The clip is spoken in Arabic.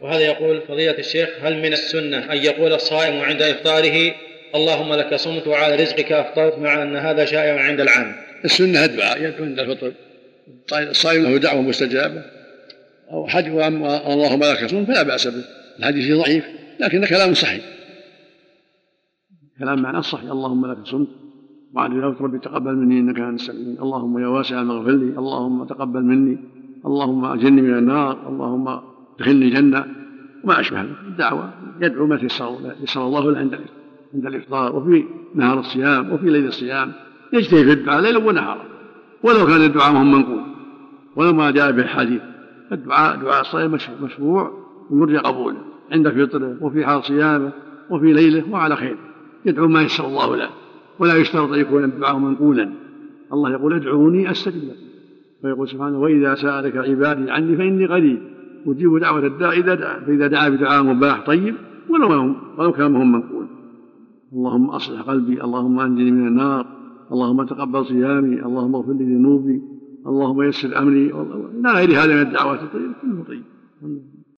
وهذا يقول فضيلة الشيخ هل من السنة أن يقول الصائم عند إفطاره اللهم لك صمت وعلى رزقك أفطرت مع أن هذا شائع عند العام السنة الدعاء يدعو عند الفطر الصائم له دعوة مستجابة أو حج اللهم لك صمت فلا بأس به الحديث ضعيف لكن كلام صحيح كلام معناه صحيح اللهم لك صمت وعلى ذلك ربي تقبل مني انك انت السميع اللهم يا واسع اغفر لي اللهم تقبل مني اللهم اجرني من النار اللهم ادخلني الجنه وما أشبه ذلك. الدعوة يدعو ما تيسر يسر الله له عند عند الإفطار وفي نهار الصيام وفي ليل الصيام. يجتهد في الدعاء ليلا ونهارا. ولو كان الدعاء مهم منقول. ولو ما جاء به الحديث. الدعاء دعاء الصائم مشروع ويرجى قبوله عند فطره وفي حال صيامه وفي ليله وعلى خير. يدعو ما يسر الله له. ولا يشترط أن يكون الدعاء منقولا. الله يقول ادعوني أستجب لكم. ويقول سبحانه وإذا سألك عبادي عني فإني قريب. أجيب دعوة الداع إذا دعا فإذا دعا بدعاء مباح طيب ولو ولو كان هم منقول. اللهم أصلح قلبي اللهم أنجني من النار اللهم تقبل صيامي اللهم اغفر لي ذنوبي اللهم يسر أمري إلى غير هذا من الدعوات طيب.